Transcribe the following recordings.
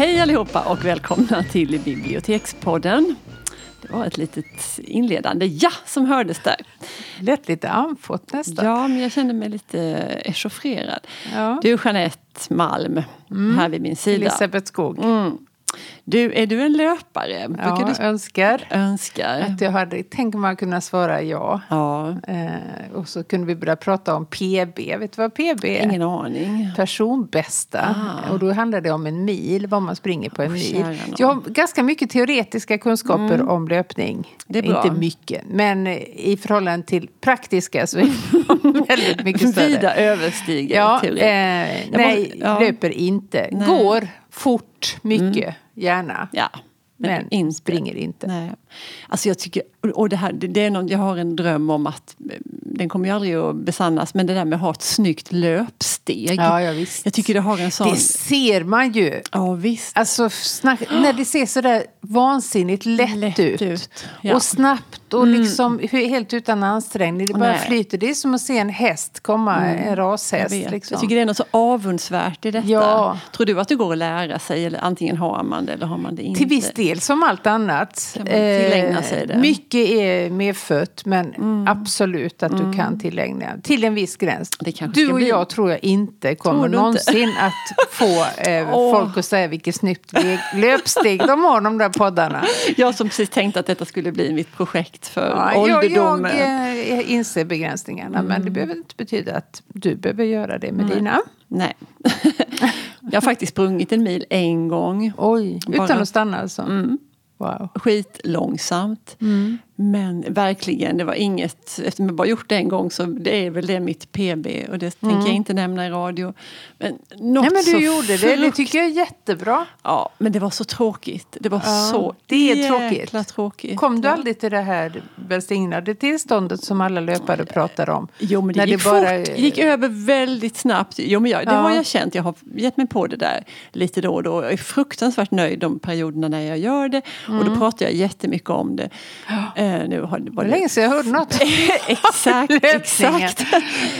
Hej allihopa och välkomna till Bibliotekspodden. Det var ett litet inledande ja som hördes där. Lät lite andfått nästan. Ja, men jag kände mig lite echauffrerad. Ja. Du Jeanette Malm, här vid min sida. Elisabeth Skog. Mm. Du, är du en löpare? Brukar Ja, du önskar önskar? att jag hade, tänk om man kunde svara ja. Ja, Eh, och så kunde vi börja prata om PB. Vet du vad PB är? ingen aning. Personbästa. Ah. Och då handlar det om en mil, vad man springer på en Åh, mil. Jag har ganska mycket teoretiska kunskaper om löpning. Mm. Det är bra. Inte mycket, men i förhållande till praktiska så är de väldigt mycket större. Vida överstiger Ja, teori. eh, nej, måste- ja. löper inte. Nej. Går fort, mycket, gärna. Ja, Men, inte. springer inte. Nej. Alltså jag tycker, och det här, det, är någon, jag har en dröm om att, eh, den kommer ju aldrig att besannas, men det där med att ha ett snyggt löpsteg. Ja, ja, visst. Jag tycker det har en sån... Det ser man ju. Ja, visst. Alltså snack, när det ser sådär vansinnigt lätt, Lätt ut. ut, ja. Och snabbt och liksom hu- helt utan ansträngning. Det bara Nej. flyter. Det är som att se en häst komma, en Jag, rashäst. vet. Liksom. jag tycker det är något så avundsvärt i detta. Ja. Tror du att det går att lära sig? Eller antingen har man det eller har man det inte? Till viss del, som allt annat. Man tillägna sig det? Mm. Mycket är medfött, men absolut att du kan tillägna. Till en viss gräns. Du och bli. jag tror jag inte kommer du inte? någonsin att få eh, Åh. folk att säga vilket snyggt löpsteg de har, de där poddarna. Jag som precis tänkte att detta skulle bli mitt projekt för Ja, jag, ålderdomen. jag eh, inser begränsningarna, men det behöver inte betyda att du behöver göra det med dina. Nej. jag har faktiskt sprungit en mil en gång. Oj, Bara- utan att stanna alltså? Mm. Wow. skitlångsamt. Men verkligen, det var inget, eftersom jag bara gjort det en gång så det är väl det mitt PB och det tänker jag inte nämna i radio. Men, något Nej men så du gjorde det, det frukt- tycker jag är jättebra. Ja, men det var så tråkigt. Det var Ja, så det är tråkigt. tråkigt. Kom du Ja. aldrig till det här välsignade tillståndet som alla löpare pratar om? Jo men det När gick bara- fort, gick över väldigt snabbt. Jo men jag, det Ja. har jag känt, jag har gett mig på det där lite då och då. Jag är fruktansvärt nöjd de perioderna när jag gör det. Och Mm. då pratar jag jättemycket om det. Eh, nu har, det Det var länge sedan jag hörde något. exakt, exakt.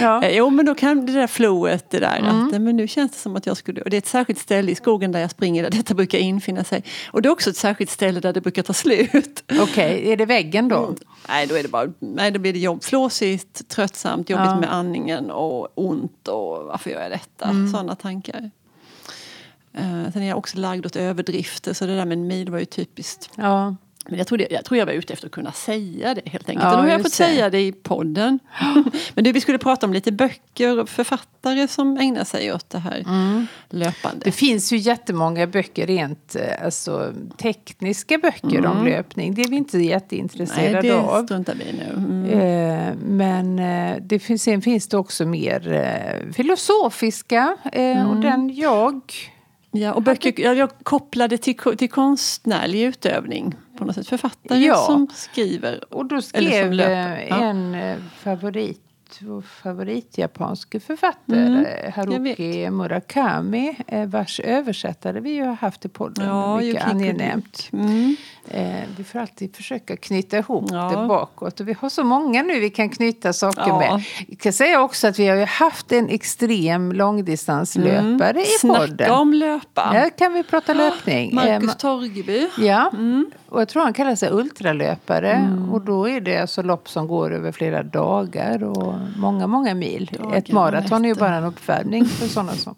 Ja. Eh, Jo men då kan det där flowet, det där Mm. att eh, men nu känns det som att jag skulle, och det är ett särskilt ställe i skogen där jag springer där detta brukar infinna sig. Och det är också ett särskilt ställe där det brukar ta slut. Okej, är det väggen då? Mm. Nej, då är det bara, nej, då blir det jobb, flåsigt, tröttsamt, jobbigt Ja. med andningen och ont och varför gör jag detta? Mm. Sådana tankar. Uh, sen är jag också lagd åt överdrifter så det där med en mil var ju typiskt. Ja. Men jag tror, det, jag tror jag var ute efter att kunna säga det helt enkelt. Ja, och nu har jag fått det. säga det i podden. Men du, vi skulle prata om lite böcker och författare som ägnar sig åt det här löpande. Mm. Det finns ju jättemånga böcker, rent eh, alltså, tekniska böcker om löpning. Det är vi inte nej, jätteintresserade det av. struntar vi nu. Mm. Eh, men eh, det finns, sen finns det också mer filosofiska. Mm. Och den jag... Ja, och böcker, jag, jag kopplade till, till konstnärlig utövning på något sätt. Författare Ja. som skriver. Och då Eller som skrev löper, eh, ja. en eh, favorit, vår favoritjapanske författare Mm, Haruki Murakami eh, vars översättare vi ju har haft i podden. Ja, mycket angenämt. Mm. Eh, vi får alltid försöka knyta ihop Ja. det bakåt. Och vi har så många nu vi kan knyta saker Ja. med. Jag kan säga också att vi har ju haft en extrem långdistanslöpare i Snacka podden. om löpa. Här kan vi prata löpning. Eh, Marcus ma- Torgeby. Ja, Mm. Och jag tror han kallar sig ultralöpare. Och då är det alltså lopp som går över flera dagar och många, många mil. Dagar Ett maraton är ju bara en uppvärmning för sådana som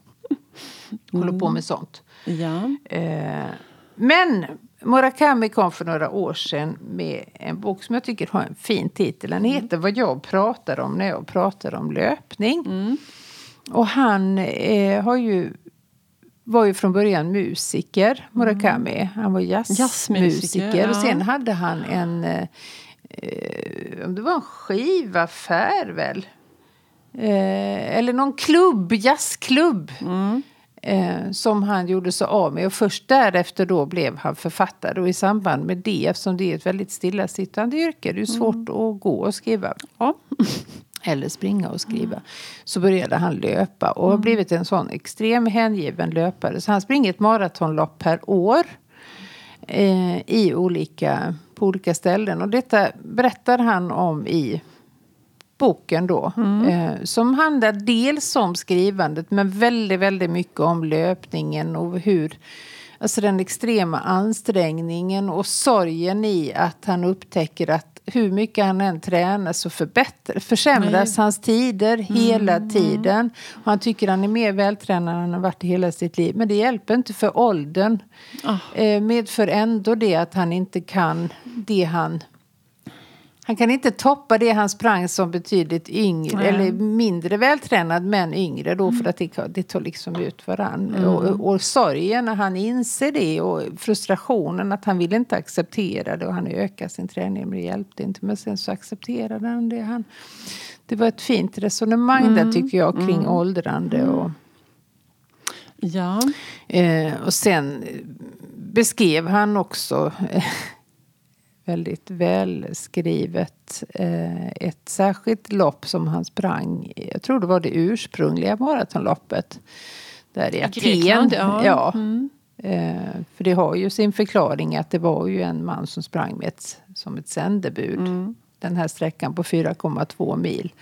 håller på med sånt. Ja. Eh, men Murakami kom för några år sedan med en bok som jag tycker har en fin titel. Den heter Vad jag pratar om när jag pratar om löpning. Och han eh, har ju, var ju från början musiker, Murakami. Han var jazzmusiker. Jazzmusiker, Och ja. sen hade han en, eh, om det var en skivaffär väl? Eh, eller någon klubb, jazzklubb. Eh, som han gjorde sig av med. Och först därefter då blev han författare. Och i samband med det, eftersom det är ett väldigt stillasittande yrke, det är ju svårt att gå och skriva. Ja. Eller springa och skriva. Så började han löpa och har blivit en sån extrem hängiven löpare. Så han springer ett maratonlopp per år. Eh, i olika, på olika ställen. Och detta berättar han om i boken då. Eh, som handlar dels om skrivandet men väldigt, väldigt mycket om löpningen och hur Alltså den extrema ansträngningen och sorgen i att han upptäcker att hur mycket han än tränar så förbättrar, försämras Nej. hans tider hela mm. tiden. Och han tycker han är mer vältränad än han har varit hela sitt liv. Men det hjälper inte för åldern. Oh. Eh, medför ändå det att han inte kan det han han kan inte toppa det han sprang som betydligt yngre Nej. eller mindre vältränad men yngre då för att det, det tar liksom ut varann. Mm. Och, och sorgen när han inser det och frustrationen att han vill inte acceptera det och han ökar sin träning men det hjälpte inte. Men sen så accepterade han det. Han, det var ett fint resonemang mm. där tycker jag kring mm. åldrande och Ja. Eh, och sen beskrev han också väldigt välskrivet. Eh, ett särskilt lopp som han sprang, jag tror det var det ursprungliga maratonloppet. Där i Aten. Ja. ja. Mm. Eh, för det har ju sin förklaring att det var ju en man som sprang med ett, som ett sändebud. Mm. Den här sträckan på 4,2 mil.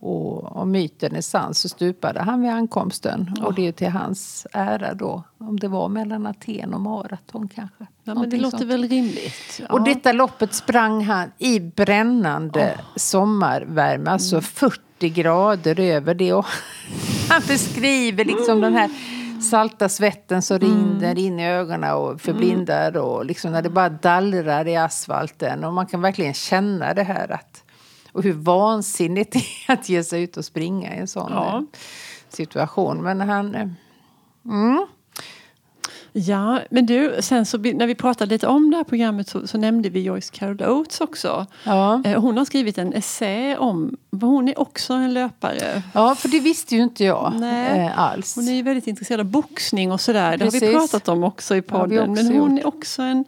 Och om myten är sann så stupade han vid ankomsten. Oh. Och det är till hans ära då. Om det var mellan Aten och maraton kanske. Ja, men det låter sånt. väl rimligt. Ja. Och detta loppet sprang han i brännande oh. sommarvärme. Alltså mm. 40 grader över det. Och han beskriver liksom den här salta svetten som mm. rinner in i ögonen och förblindar. Och liksom när det bara dallrar i asfalten. Och man kan verkligen känna det här att och hur vansinnigt det är att ge sig ut och springa i en sån ja. Eh, situation. Men han... Eh, mm. Ja, men du, sen så när vi pratade lite om det här programmet så, så nämnde vi Joyce Carol Oates också. Ja. Eh, hon har skrivit en essä om, hon är också en löpare. Ja, för det visste ju inte jag Nej. alls. Hon är ju väldigt intresserad av boxning och sådär. Det har vi pratat om också i podden. Också men hon gjort. är också en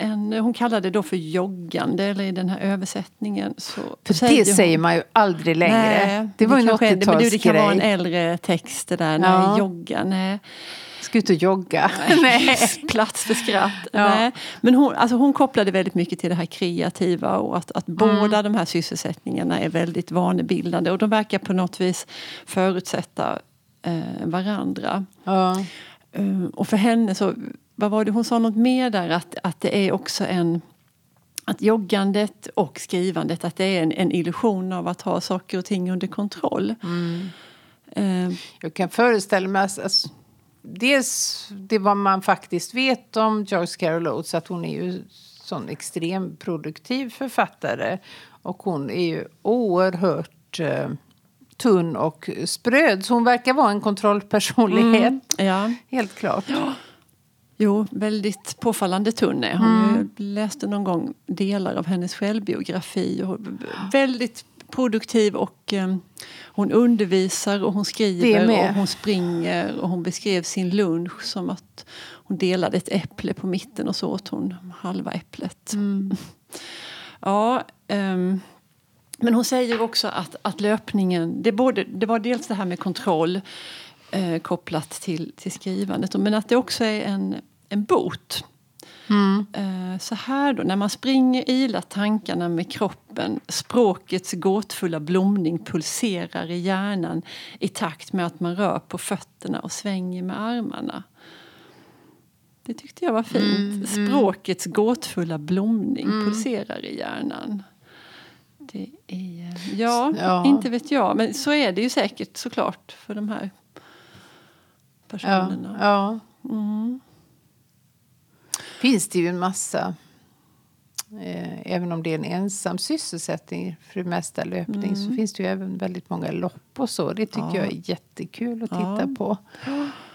en, hon kallade det då för joggande, eller i den här översättningen. Så för det hon, säger man ju aldrig längre. Nej, det var ju en 80-talsgrej. Det kan vara en äldre text det där, nej, ja. jogga, nej. Ska ut och jogga. Nej, plats för skratt. Ja. Nej. Men hon, alltså hon kopplade väldigt mycket till det här kreativa och att, att mm. båda de här sysselsättningarna är väldigt vanebildande och de verkar på något vis förutsätta eh, varandra. Ja. Um, och för henne så vad var det hon sa något mer där att, att det är också en att joggandet och skrivandet att det är en, en illusion av att ha saker och ting under kontroll. Mm. Uh, Jag kan föreställa mig alltså, dels det vad man faktiskt vet om Joyce Carol Oates att hon är ju sån extremproduktiv författare och hon är ju oerhört uh, tunn och spröd. Så hon verkar vara en kontrollpersonlighet. Mm, ja. Helt klart. Ja. Jo, väldigt påfallande tunn är hon. Mm. Jag läste någon gång delar av hennes självbiografi. Och väldigt produktiv och um, hon undervisar och hon skriver och hon springer och hon beskrev sin lunch som att hon delade ett äpple på mitten och så åt hon halva äpplet. Mm. ja, um, men hon säger också att, att löpningen, det, både, det var dels det här med kontroll eh, kopplat till, till skrivandet men att det också är en, en bot. Mm. Eh, så här då, när man springer ilar tankarna med kroppen. Språkets gåtfulla blomning pulserar i hjärnan i takt med att man rör på fötterna och svänger med armarna. Det tyckte jag var fint. Mm, mm. Språkets gåtfulla blomning mm. pulserar i hjärnan. Det är, ja, ja, inte vet jag. Men så är det ju säkert såklart för de här personerna. Ja, ja. Mm finns det ju en massa eh, även om det är en ensam sysselsättning för det mesta löpning mm. så finns det ju även väldigt många lopp och så. Det tycker ja. jag är jättekul att titta ja. på.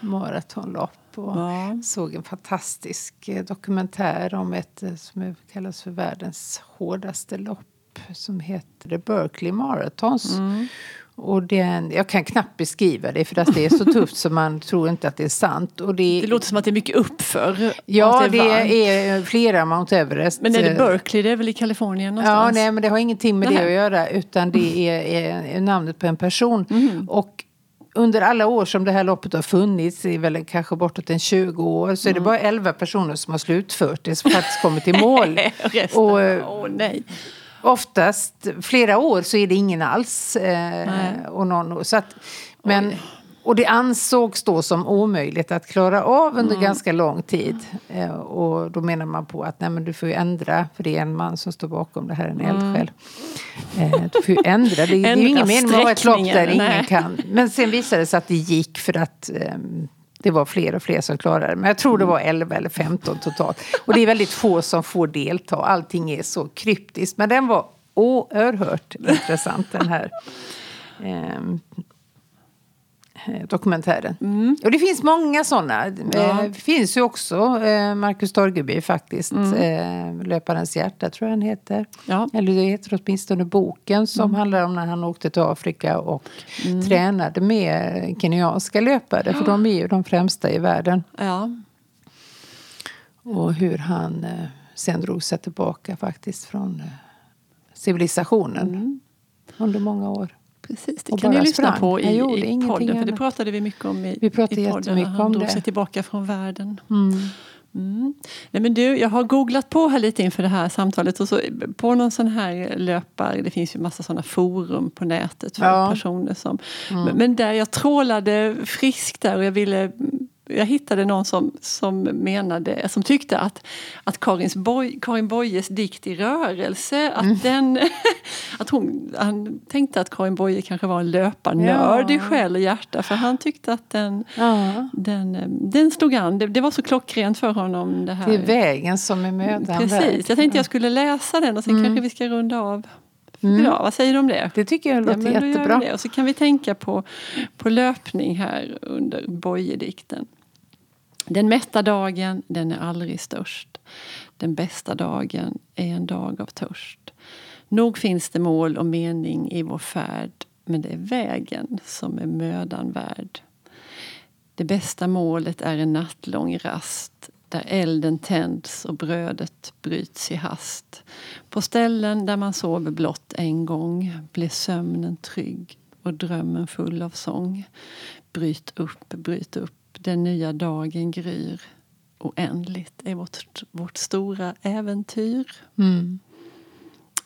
Maratonlopp. Och ja. såg en fantastisk eh, dokumentär om ett eh, som kallas för världens hårdaste lopp som heter Berkeley Marathons. Mm. Och den, jag kan knappt beskriva det för att det är så tufft så man tror inte att det är sant. Och det, det låter som att det är mycket uppför. Ja, det, är, det är, flera Mount Everest. Men är det Berkeley? Det är väl i Kalifornien någonstans? Ja, nej, men det har ingenting med Nähe. det att göra utan det är, är, namnet på en person. Mm. Och under alla år som det här loppet har funnits, i väl kanske bortåt en 20 år, så är det mm. bara 11 personer som har slutfört det, som faktiskt kommit till mål. och, oh, nej oftast flera år så är det ingen alls. Eh, och någon, så att, men, och det ansågs då som omöjligt att klara av under ganska lång tid. Eh, och då menar man på att nej, men du får ju ändra, för det är en man som står bakom det här, en eldsjäl. Eh, du får ju ändra, det, det är ju ingen mening med att ha ett lopp där sträckningen, ingen nej. kan. Men sen visade det sig att det gick för att ehm, det var fler och fler som klarade det. Men jag tror det var 11 eller 15 totalt. Och det är väldigt få som får delta. Allting är så kryptiskt. Men den var oerhört intressant den här ehm, eh, dokumentären. Och det finns många sådana. Eh, Det finns ju också eh, Marcus Torgeby faktiskt. Eh, Löparens hjärta tror jag den heter. Ja. Eller det heter åtminstone boken som handlar om när han åkte till Afrika och tränade med kenyanska löpare. För de är ju de främsta i världen. Ja. Och hur han sen drog sig tillbaka faktiskt från civilisationen. Under många år. Precis, det kan ni lyssna sprang. på i, i podden. För det annat. pratade vi mycket om i, Vi pratade i podden. när han drog det. sig tillbaka från världen. Mm. Nej, men du, jag har googlat på här lite inför det här samtalet. Och så på någon sån här löpare, det finns ju massa såna forum på nätet för Ja. Mm. personer som... Men, men där jag trålade friskt där och jag ville... Jag hittade någon som, som menade, som tyckte att, att Karins Boy, Karin Boyes dikt i rörelse, att Mm. den... att hon, han tänkte att Karin Boye kanske var en löparnörd i Ja. själ och hjärta för han tyckte att den, Ja. den, eh, den slog an. Det, det var så klockrent för honom. Det, här. Det är vägen som är mödan Precis, jag tänkte jag skulle läsa den och sen kanske vi ska runda av för idag. Vad säger du om det? Det tycker jag låter vi jättebra. Och så kan vi tänka på, på löpning här under Bojedikten. Den mätta dagen, den är aldrig störst. Den bästa dagen är en dag av törst. Nog finns det mål och mening i vår färd men det är vägen som är mödan värd. Det bästa målet är en nattlång rast där elden tänds och brödet bryts i hast. På ställen där man sover blott en gång blir sömnen trygg och drömmen full av sång. Bryt upp, bryt upp, den nya dagen gryr. Oändligt är vårt, vårt stora äventyr. Mm.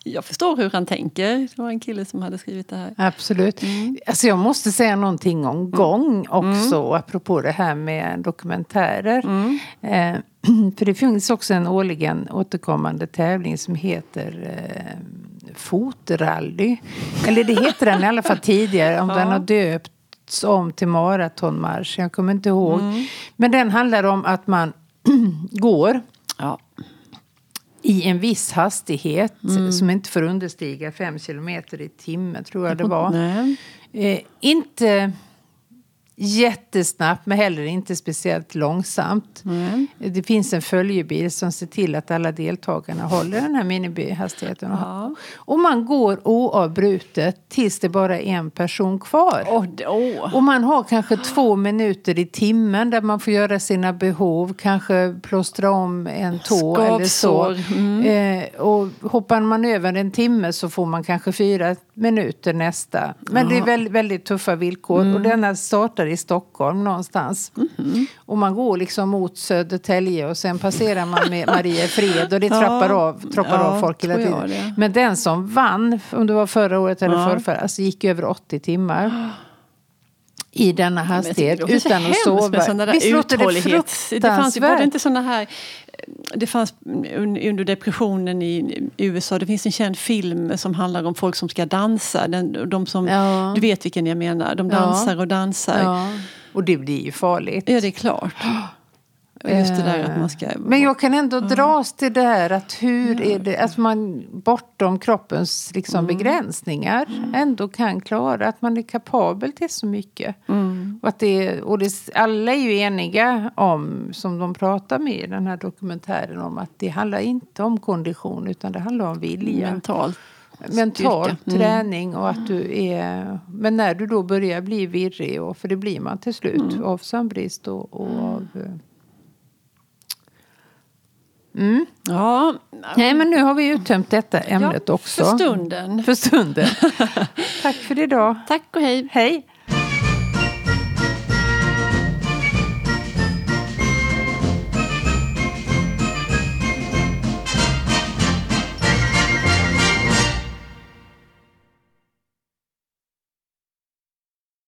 Jag förstår hur han tänker. Det var en kille som hade skrivit det här. Absolut. Alltså jag måste säga någonting om gång också, apropå det här med dokumentärer. Eh, för det finns också en årligen återkommande tävling som heter eh, Fotrally. Eller det heter den i alla fall tidigare, om den har döpts om till maratonmarsch. Jag kommer inte ihåg. Men den handlar om att man går Ja. i en viss hastighet som inte får understiga 5 kilometer i timmen, tror jag det var. Eh, inte jättesnabbt, men heller inte speciellt långsamt. Nej. Det finns en följebil som ser till att alla deltagarna håller den här minimihastigheten. Ja. Och man går oavbrutet tills det bara är en person kvar. Det- åh. Och man har kanske två minuter i timmen där man får göra sina behov. Kanske plåstra om en tå eller så. Mm. Eh, och hoppar man över en timme så får man kanske fyra minuter nästa. Men det är väldigt, väldigt tuffa villkor. Mm. Och denna startar i Stockholm någonstans. Mm-hmm. Och man går liksom mot Södertälje och sen passerar man med Maria Fred och det trappar av, trappar ja, av folk hela tiden. Men den som vann, om det var förra året eller Ja. förrförra, alltså gick över 80 timmar. I denna hastighet utan att sova. Sådana Visst låter det uthållighets... Det fanns, det fruktansvärt? inte såna här... Det fanns un- under depressionen i USA, det finns en känd film som handlar om folk som ska dansa. Den, de som, Ja. Du vet vilken jag menar. De Ja. dansar och dansar. Ja, Ja. Och det blir ju farligt. det är klart. Just det där att man ska... Men jag kan ändå dras till det här att hur är det, att man bortom kroppens liksom Mm. begränsningar ändå kan klara att man är kapabel till så mycket. Mm. Och, att det, och det, alla är ju eniga om, som de pratar med i den här dokumentären, om att det handlar inte om kondition utan det handlar om vilja. Mentalt. mental. Mm. träning och att du är... Men när du då börjar bli virrig, och, för det blir man till slut Mm. av sömnbrist och, och av... Mm. Ja, Nej, men nu har vi uttömt detta ämnet ja, också. för stunden. För stunden. Tack för idag. Tack och hej. Hej!